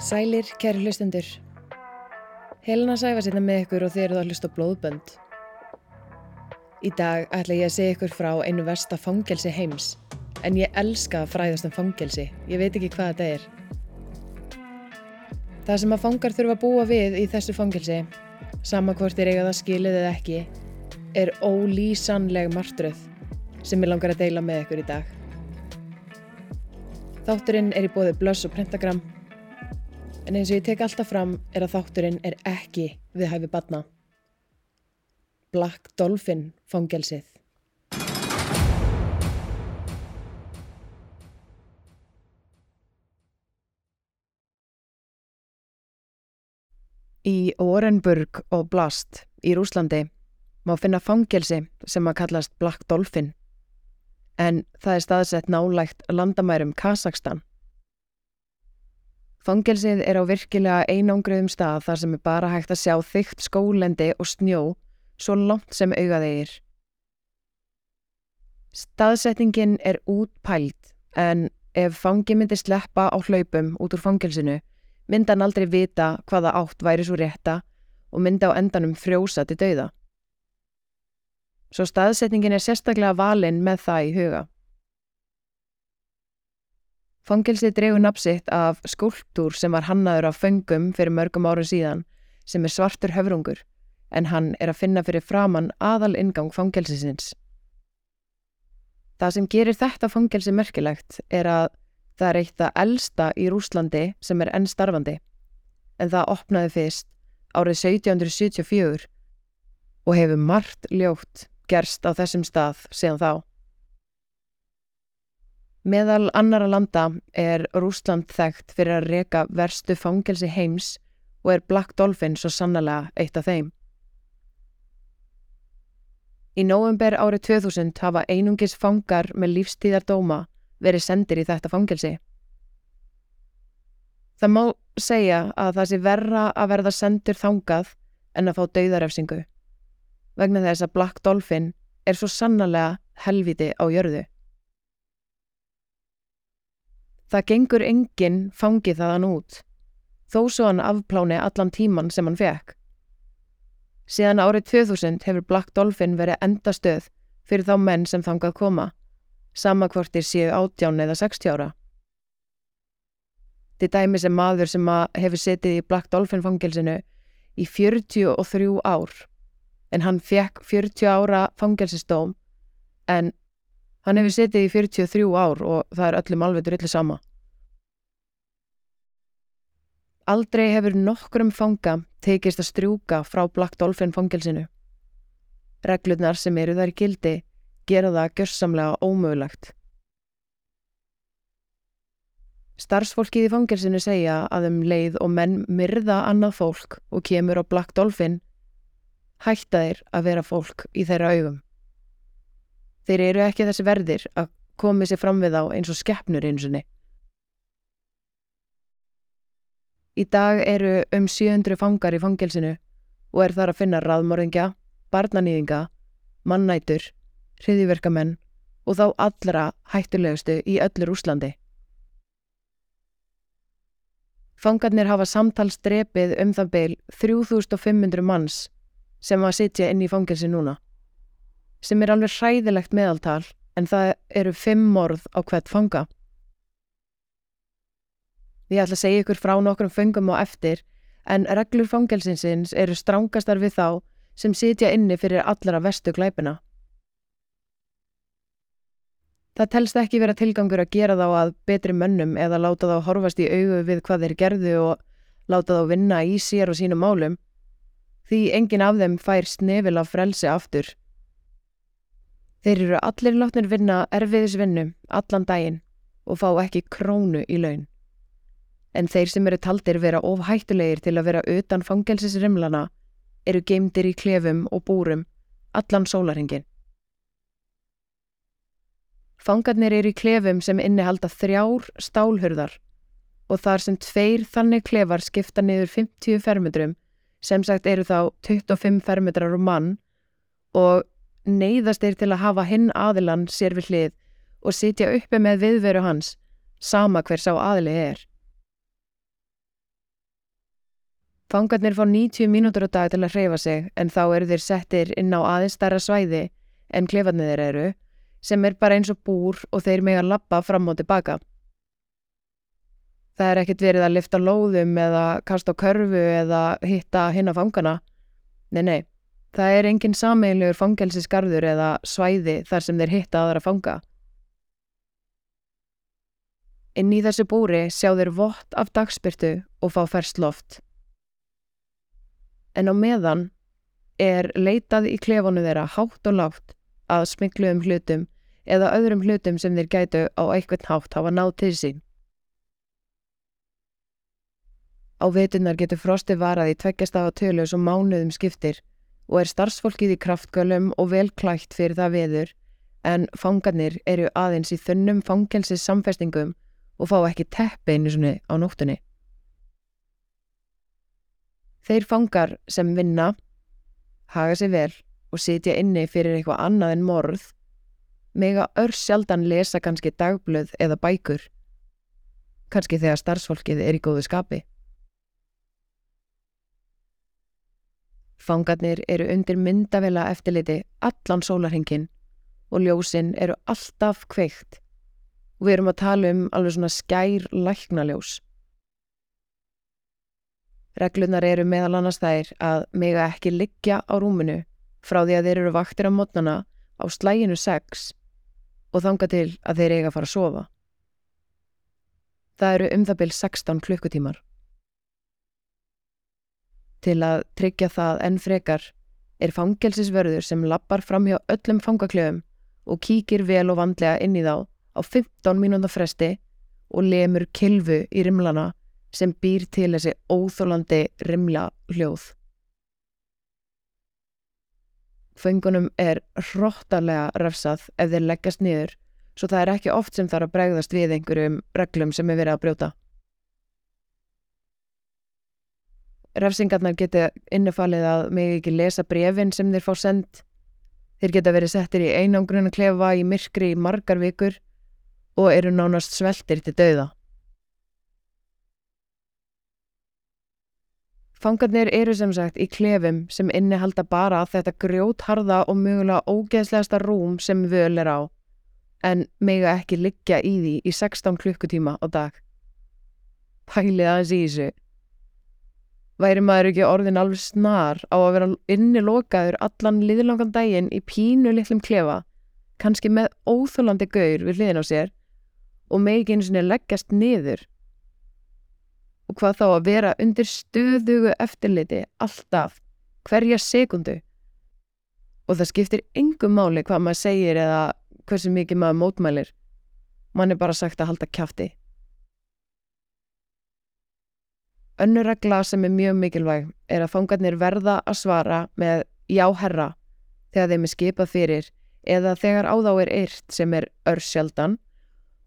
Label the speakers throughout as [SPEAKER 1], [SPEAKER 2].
[SPEAKER 1] Sælir, kæri hlustendur. Helena sæfa sérna með ykkur og þið eruð að hlusta blóðbönd. Í dag ætla ég að segja ykkur frá einu versta fangelsi heims. En ég elska að fræðast um fangelsi. Ég veit ekki hvað þetta er. Það sem að fangar þurfa að búa við í þessu fangelsi, sama hvort þeir eiga það skilið eða ekki, er ólýsanleg martröð sem ég langar að deila með ykkur í dag. Þátturinn er í bóði blöss og pentagram en eins og ég tek alltaf fram er að þátturinn er ekki við hæfi badna. Black Dolphin fangelsið. Í Orenburg og Blast í Rúslandi má finna fangelsi sem að kallast Black Dolphin en það er staðsett nálægt landamærum Kazakstan. Fangelsið er á virkilega einangruðum stað þar sem er bara hægt að sjá þygt skólendi og snjó svo langt sem augaðegir. Staðsettingin er útpælt en ef fangi myndi sleppa á hlaupum út úr fangelsinu myndi hann aldrei vita hvaða átt væri svo rétta og myndi á endanum frjósa til dauða. Svo staðsetningin er sérstaklega valinn með það í huga. Fangelsið dregur napsitt af skúltúr sem var hannaður af föngum fyrir mörgum árum síðan sem er svartur höfrungur en hann er að finna fyrir framann aðal ingang fangelsisins. Það sem gerir þetta fangelsi merkilegt er að það er eitt að elsta í Rúslandi sem er enn starfandi en það opnaði fyrst árið 1774 og hefur margt ljótt gerst á þessum stað síðan þá. Meðal annara landa er Rúsland þekkt fyrir að reka verstu fangelsi heims og er Black Dolphin svo sannlega eitt af þeim. Í nóvember árið 2000 hafa einungis fangar með lífstíðardóma verið sendir í þetta fangelsi. Það má segja að það sé verra að verða sendur þangað en að fá dauðarefsingu, vegna þess að Black Dolphin er svo sannlega helviti á jörðu. Það gengur enginn fangið þaðan út, þó svo hann afpláni allan tíman sem hann fekk. Síðan árið 2000 hefur Black Dolphin verið endastöð fyrir þá menn sem þangað koma, sama hvortir séu átján eða 60 ára. Til dæmi sem maður sem hefur setið í Black Dolphin fangelsinu í 43 ár, en hann fekk 40 ára fangelsistóm, en Hann hefur setið í 43 ár og það er öllum alveg drullu sama. Aldrei hefur nokkrum fanga tekist að strjúka frá Black Dolphin fangelsinu. Reglurnar sem eru þar í gildi gera það gjörsamlega ómögulegt. Starfsfólkið í fangelsinu segja að um leið og menn myrða annað fólk og kemur á Black Dolphin hætta þeir að vera fólk í þeirra augum. Þeir eru ekki þessi verðir að komi sér fram við á eins og skeppnur einsunni. Í dag eru um 700 fangar í fangelsinu og er þar að finna raðmörðingja, barnanýðinga, mannætur, hriðiverkamenn og þá allra hættulegustu í öllur Úslandi. Fangarnir hafa samtalsdrepið um það beil 3500 manns sem að sitja inn í fangelsi núna sem er alveg hræðilegt meðaltal en það eru fimm morð á hvert fanga. Ég ætla að segja ykkur frá nokkrum fengum á eftir en reglur fangelsinsins eru strángastar við þá sem sitja inni fyrir allara vestu glæpina. Það telst ekki vera tilgangur að gera þá að betri mönnum eða láta þá horfast í augu við hvað þeir gerðu og láta þá vinna í sér og sínum málum því engin af þeim fær snefil af frelsi aftur Þeir eru allir látnir vinna erfiðisvinnu allan daginn og fá ekki krónu í laun. En þeir sem eru taldir vera ofhættulegir til að vera utan fangelsisrimlana eru geimdir í klefum og búrum allan sólaringin. Fangarnir eru í klefum sem innihalda þrjár stálhurðar og þar sem tveir þannig klefar skipta niður 50 fermetrum sem sagt eru þá 25 fermetrar um mann og neyðast þeir til að hafa hinn aðilan sér við hlið og sitja uppi með viðveru hans, sama hver sá aðili er. Fangarnir fá 90 mínútur á dag til að hreyfa sig en þá eru þeir settir inn á aðeins stærra svæði en klefarnir þeir eru sem er bara eins og búr og þeir með að lappa fram og tilbaka. Það er ekkert verið að lifta lóðum eða kasta á körfu eða hitta hinn á fangana. Nei, nei, það er engin sameinlegur fangelsisgarður eða svæði þar sem þeir hitta aðra fanga. Inn í þessu búri sjá þeir vott af dagspyrtu og fá ferst loft. En á meðan er leitað í klefonu þeirra hátt og látt að smikluðum hlutum eða öðrum hlutum sem þeir gætu á eitthvað hátt hafa náð til sín. Á vetunar getur frosti varað í tveggjast af tölu sem mánuðum skiptir og er starfsfólkið í kraftgölum og vel klætt fyrir það veður en fangarnir eru aðeins í þunnum fangelsis samfestingum og fá ekki teppi einu svoni á nóttunni. Þeir fangar sem vinna, haga sig vel og sitja inni fyrir eitthvað annað en morð, mega ör sjaldan lesa kannski dagblöð eða bækur, kannski þegar starfsfólkið er í góðu skapi. Fangarnir eru undir myndavela eftirliti allan sólarhengin og ljósinn eru alltaf kveikt og við erum að tala um alveg svona skær læknaljós. Reglunar eru meðal annars þær að mega ekki liggja á rúminu frá því að þeir eru vaktir á mótnana á slæginu 6 og þanga til að þeir eiga að fara að sofa. Það eru um það byrj 16 klukkutímar. Til að tryggja það enn frekar er fangelsisverður sem lappar fram hjá öllum fangakljöfum og kíkir vel og vandlega inn í þá á 15 mínúnda fresti og lemur kilvu í rimlana sem býr til þessi óþólandi rimla hljóð. Föngunum er hróttalega refsað ef þeir leggast niður svo það er ekki oft sem þarf að bregðast við einhverjum reglum sem er verið að brjóta. Refsingarnar geta innifalið að mig ekki lesa brefin sem þeir fá sendt. Þeir geta verið settir í einangrunna klefa í myrkri í margar vikur og eru nánast sveltir til dauða. Fangarnir eru sem sagt í klefum sem innihalda bara þetta grjótharða og mögulega ógeðslegasta rúm sem völ er á, en mega ekki liggja í því í 16 klukkutíma á dag. Pælið aðeins í þessu. Væri maður ekki orðin alveg snar á að vera innilokaður allan liðlangan daginn í pínu litlum klefa, kannski með óþólandi gaur við hliðin á sér og megi einu sinni leggjast niður og hvað þá að vera undir stöðugu eftirliti alltaf, hverja sekundu. Og það skiptir yngum máli hvað maður segir eða hversu mikið maður mótmælir. Man er bara sagt að halda kæfti. Önnur regla sem er mjög mikilvæg er að fangarnir verða að svara með já herra þegar þeim er skipað fyrir eða þegar á þá er eirt sem er örsjaldan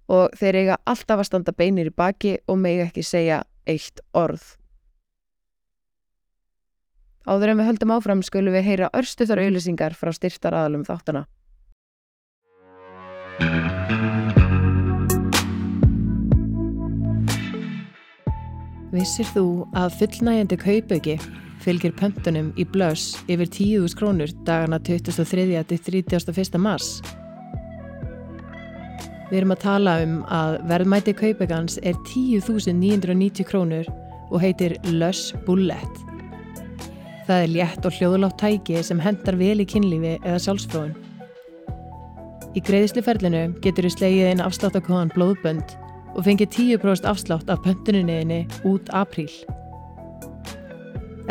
[SPEAKER 1] og þeir eiga alltaf að standa beinir í baki og megi ekki segja eitt orð. Áður en við höldum áfram skulum við heyra örstuðar auðlýsingar frá styrtar aðalum þáttana. Vissir þú að fullnægjandi kaupauki fylgir pöntunum í blöss yfir 10.000 krónur dagana 23. til 31. mars? Við erum að tala um að verðmæti kaupegans er 10.990 krónur og heitir Lush Bullet. Það er létt og hljóðlátt tæki sem hendar vel í kynlífi eða sjálfsfróðun. Í greiðisliferlinu getur við slegið einn afsláttakóðan blóðbönd og fengið 10% afslátt af pöntuninniðinni út apríl.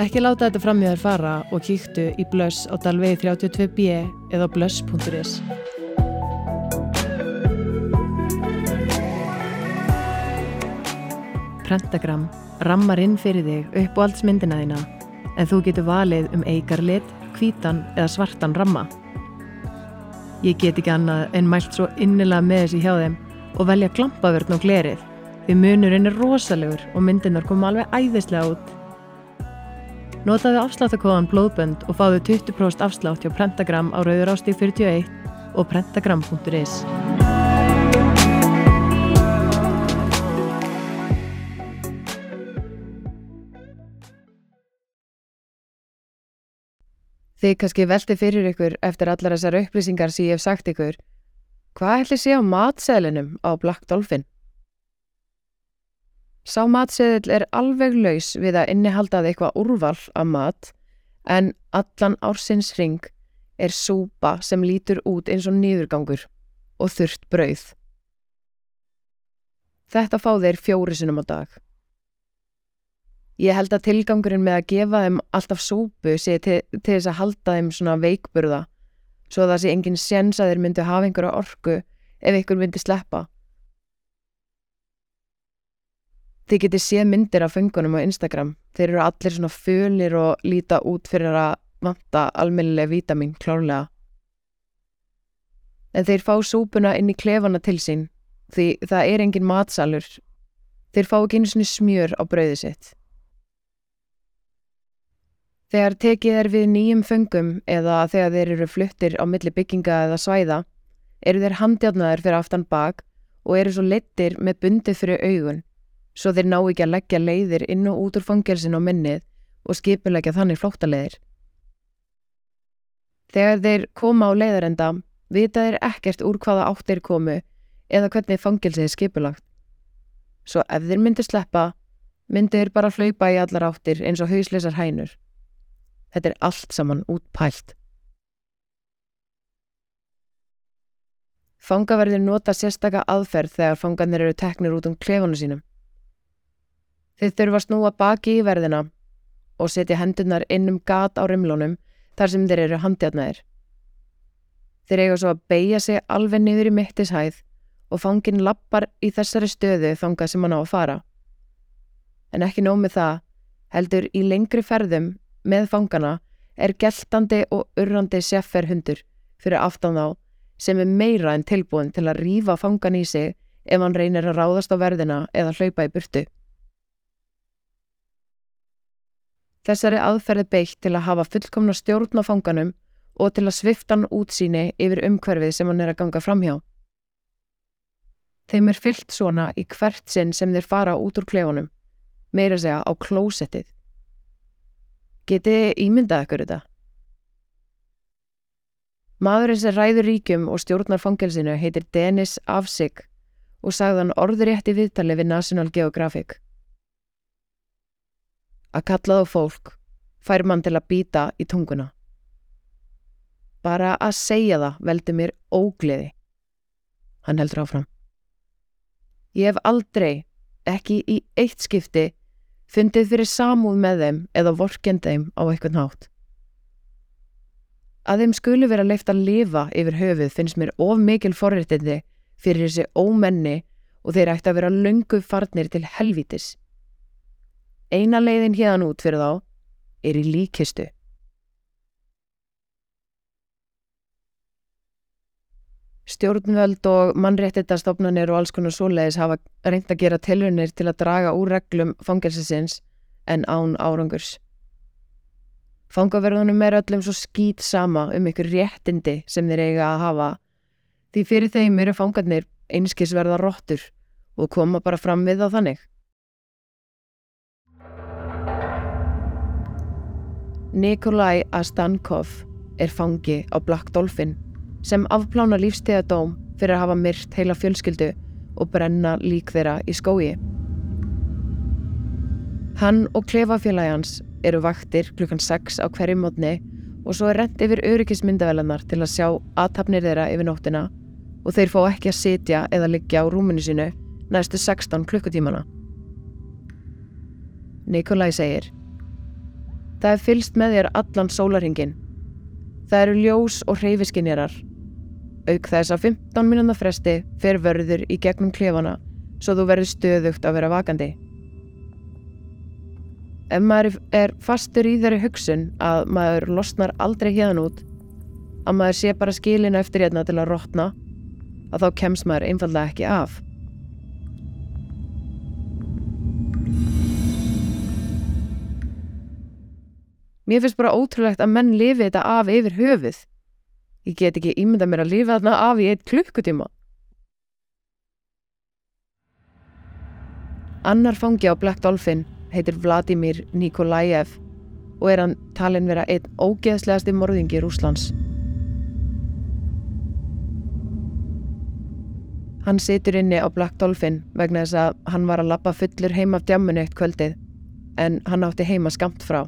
[SPEAKER 1] Ekki láta þetta fram í þær fara og kíktu í Blush á Dalvegi 32B eða blush.is. Prentagram rammar inn fyrir þig upp og alls myndina þína en þú getur valið um eigarlit, hvítan eða svartan ramma. Ég get ekki annað en mælt svo innilega með þessi hjá þeim og velja glampavörn og glerið því munurinn er rosalegur og myndinar koma alveg æðislega út. Notaðu afsláttakóðan blóðbönd og fáðu 20% afslátt hjá Prentagram á Rauður Ástík 41 og prentagram.is. Þið kannski velti fyrir ykkur eftir allar þessar upplýsingar sem ég hef sagt ykkur. Hvað ætli sé á matseðlinum á Black Dolphin? Sá matseðil er alveg laus við að innihaldaði eitthvað úrval af mat en allan ársins ring er súpa sem lítur út eins og nýðurgangur og þurft brauð. Þetta fá þeir fjóri sinum á dag. Ég held að tilgangurinn með að gefa þeim alltaf súpu sé til, til þess að halda þeim svona veikburða svo að það sé enginn séns að þeir myndi hafa einhverja orku ef einhver myndi sleppa. Þið getið séð myndir af fengunum á Instagram. Þeir eru allir svona fölir og líta út fyrir að vanta almennilega vítamin klárlega. En þeir fá súpuna inn í klefana til sín því það er engin matsalur. Þeir fá ekki einu svona smjör á brauðið sitt. Þegar tekið er við nýjum föngum eða þegar þeir eru fluttir á milli bygginga eða svæða eru þeir handjárnaðir fyrir aftan bak og eru svo lettir með bundið fyrir augun svo þeir ná ekki að leggja leiðir inn og út úr fangelsin og minnið og skipulegja þannig flóttaleiðir. Þegar þeir koma á leiðarenda vita þeir ekkert úr hvaða átt þeir komu eða hvernig fangelsið er skipulagt. Svo ef þeir myndir sleppa, myndir þeir bara hlaupa í allar áttir eins og hausleisar hænur. Þetta er allt saman útpælt. Fangaverðir nota sérstaka aðferð þegar fangarnir eru teknir út um klefunu sínum. Þeir þurfa að snúa baki í verðina og setja hendunar inn um gat á rimlunum þar sem þeir eru handjátnaðir. Þeir eiga svo að beigja sig alveg niður í mittishæð og fangin lappar í þessari stöðu þangað sem hann á að fara. En ekki nómið það heldur í lengri ferðum með fangana er geltandi og urrandi sjefferhundur fyrir aftan þá sem er meira en tilbúin til að rýfa fangan í sig ef hann reynir að ráðast á verðina eða hlaupa í burtu. Þessari aðferði beitt til að hafa fullkomna stjórn á fanganum og til að svifta hann útsýni yfir umhverfið sem hann er að ganga framhjá. Þeim er fyllt svona í hvert sinn sem þeir fara út úr klefunum, meira segja á klósettið. Getið ímyndað ykkur þetta? Maðurinn sem ræður ríkjum og stjórnar fangelsinu heitir Denis Afsig og sagðan orðurétti viðtali við National Geographic. Að kalla þá fólk fær mann til að býta í tunguna. Bara að segja það veldi mér ógleði. Hann heldur áfram. Ég hef aldrei, ekki í eitt skipti, fundið fyrir samúð með þeim eða vorkend þeim á eitthvað nátt. Að þeim skulu vera leift að lifa yfir höfuð finnst mér of mikil forréttindi fyrir þessi ómenni og þeir ætti að vera löngu farnir til helvítis. Eina leiðin hérdan út fyrir þá er í líkistu. Stjórnvöld og mannréttitastofnanir og alls konar svoleiðis hafa reynd að gera tilvunir til að draga úr reglum fangelsisins en án árangurs. Fangaverðunum er öllum svo skýt sama um ykkur réttindi sem þeir eiga að hafa því fyrir þeim eru fangarnir einskisverða róttur og koma bara fram við á þannig. Nikolai Astankov er fangi á Black Dolphin sem afplána lífstegadóm fyrir að hafa myrt heila fjölskyldu og brenna lík þeirra í skói. Hann og klefafélagi hans eru vaktir klukkan 6 á hverju mótni og svo er rent yfir öryggismyndavelarnar til að sjá aðtapnir þeirra yfir nóttina og þeir fá ekki að sitja eða liggja á rúminu sínu næstu 16 klukkutímana. Nikolai segir Það er fylst með þér allan sólarhingin. Það eru ljós og hreyfiskinjarar Auk þess að 15 minúna fresti fer vörður í gegnum klefana svo þú verður stöðugt að vera vakandi. Ef maður er fastur í þeirri hugsun að maður losnar aldrei hérna út, að maður sé bara skilina eftir hérna til að rótna, að þá kemst maður einfallega ekki af. Mér finnst bara ótrúlegt að menn lifi þetta af yfir höfuð. Ég get ekki ímynda mér að lifa þarna af í eitt klukkutíma. Annar fangi á Black Dolphin heitir Vladimir Nikolajev og er hann talin vera einn ógeðslegasti morðingi Rúslands. Hann situr inni á Black Dolphin vegna þess að hann var að lappa fullur heim af djammunu eitt kvöldið en hann átti heima skamt frá.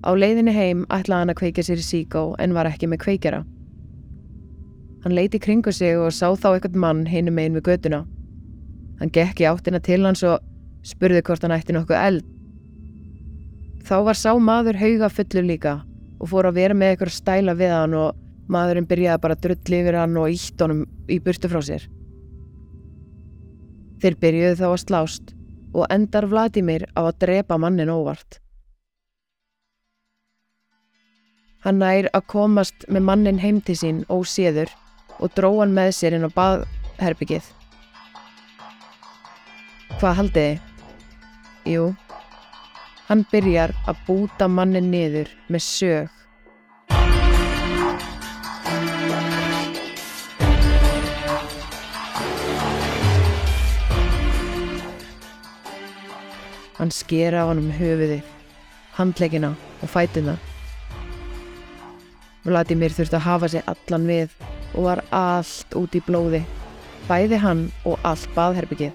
[SPEAKER 1] Á leiðinni heim ætlaði hann að kveika sér í síkó en var ekki með kveikjara. Hann leiti kringu sig og sá þá eitthvað mann hinum megin við göduna. Hann gekk í áttina til hans og spurði hvort hann ætti nokkuð eld. Þá var sá maður hauga fullur líka og fór að vera með eitthvað stæla við hann og maðurinn byrjaði bara að drulli yfir hann og ítt honum í burtu frá sér. Þeir byrjuði þá að slást og endar Vladimir á að drepa mannin óvart. Hann nær að komast með mannin heim til sín óséður og dróðan með sér inn á baðherbyggið. Hvað haldiði? Jú, hann byrjar að búta mannin niður með sög. Hann skera á hann um höfuðið, handleggina og fætuna. Vladimir þurfti að hafa sig allan við og var allt út í blóði, bæði hann og allt baðherbyggið.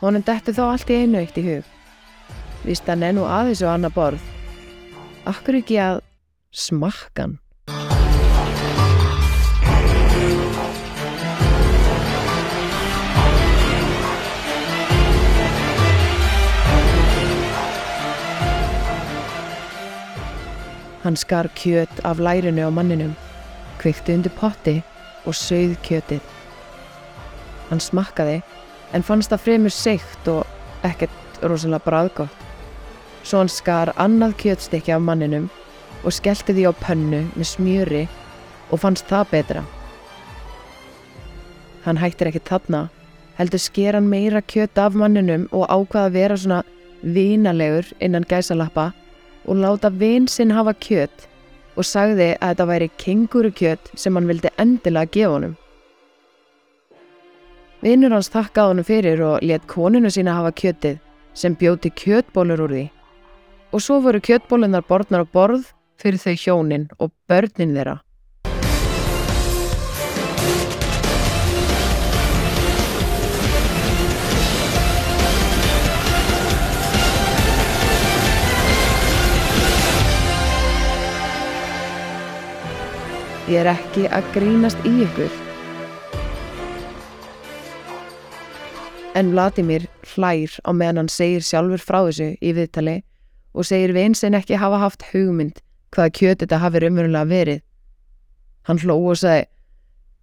[SPEAKER 1] Honum detti þá allt í einu eitt í hug. Vist hann enn og aðeins og annar borð. Akkur ekki að smakkan. Hann skar kjöt af lærinu á manninum, kvikti undir potti og sögð kjötið. Hann smakkaði en fannst það fremur seikt og ekkert rosalega bræðgótt. Svo hann skar annað kjötstykki af manninum og skellti því á pönnu með smjöri og fannst það betra. Hann hættir ekki þarna, heldur sker hann meira kjöt af manninum og ákvaða að vera svona vínalegur innan gæsalappa og láta vinn sinn hafa kjött og sagði að þetta væri kenguru kjött sem hann vildi endilega gefa honum. Vinnur hans þakkaði honum fyrir og let koninu sína hafa kjöttið sem bjóti kjöttbólur úr því. Og svo voru kjöttbólunar borðnar á borð fyrir þau hjónin og börnin þeirra. Ég er ekki að grínast í ykkur. En Vladimir hlær á meðan hann segir sjálfur frá þessu í viðtali og segir vinsinn ekki hafa haft hugmynd hvaða kjöt þetta hafi raunverulega verið. Hann hló og sagði,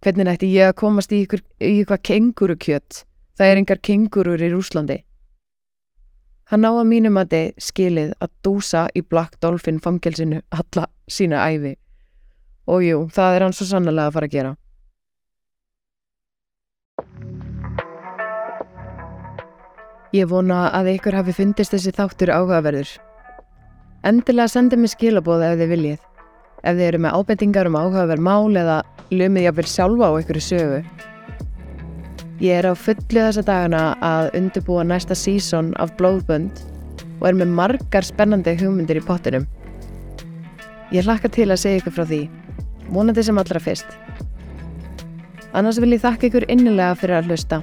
[SPEAKER 1] hvernig ætti ég að komast í ykkur, ykkur kenguru kjött? Það er engar kengurur í Rúslandi. Hann ná að mínum að þið skilið að dúsa í Black Dolphin fangelsinu alla sína æfi. Og jú, það er hann svo sannlega að fara að gera. Ég vona að ykkur hafi fundist þessi þáttur áhugaverður. Endilega sendið mér skilabóð ef þið viljið. Ef þið eru með ábendingar um áhugaverð mál eða lumið ég að vil sjálfa á ykkur sögu. Ég er á fullu þessa dagana að undirbúa næsta sísón af Blóðbönd og er með margar spennandi hugmyndir í pottinum. Ég hlakka til að segja ykkur frá því vonandi sem allra fyrst. Annars vil ég þakka ykkur innilega fyrir að hlusta.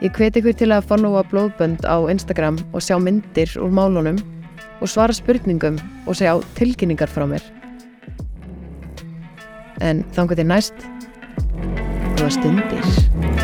[SPEAKER 1] Ég hveti ykkur til að followa blóðbönd á Instagram og sjá myndir úr málunum og svara spurningum og segja tilkynningar frá mér. En að þetta er næst, góða stundir.